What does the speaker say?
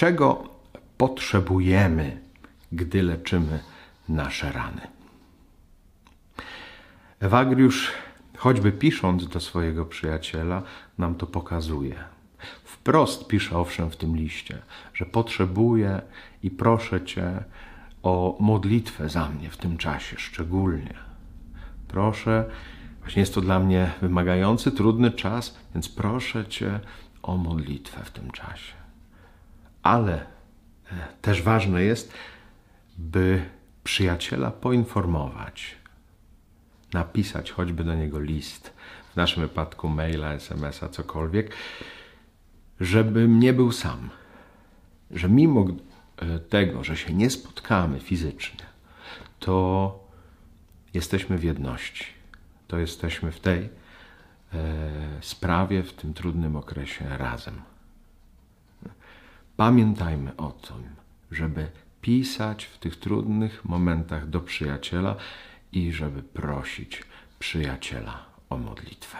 czego potrzebujemy, gdy leczymy nasze rany. Ewagriusz, choćby pisząc do swojego przyjaciela, nam to pokazuje. Wprost pisze owszem w tym liście, że potrzebuję i proszę Cię o modlitwę za mnie w tym czasie szczególnie. Proszę, właśnie jest to dla mnie wymagający, trudny czas, więc proszę Cię o modlitwę w tym czasie. Ale e, też ważne jest, by przyjaciela poinformować, napisać choćby do niego list, w naszym wypadku maila, SMS-a, cokolwiek, żebym nie był sam. Że mimo e, tego, że się nie spotkamy fizycznie, to jesteśmy w jedności. To jesteśmy w tej e, sprawie, w tym trudnym okresie razem. Pamiętajmy o tym, żeby pisać w tych trudnych momentach do przyjaciela i żeby prosić przyjaciela o modlitwę.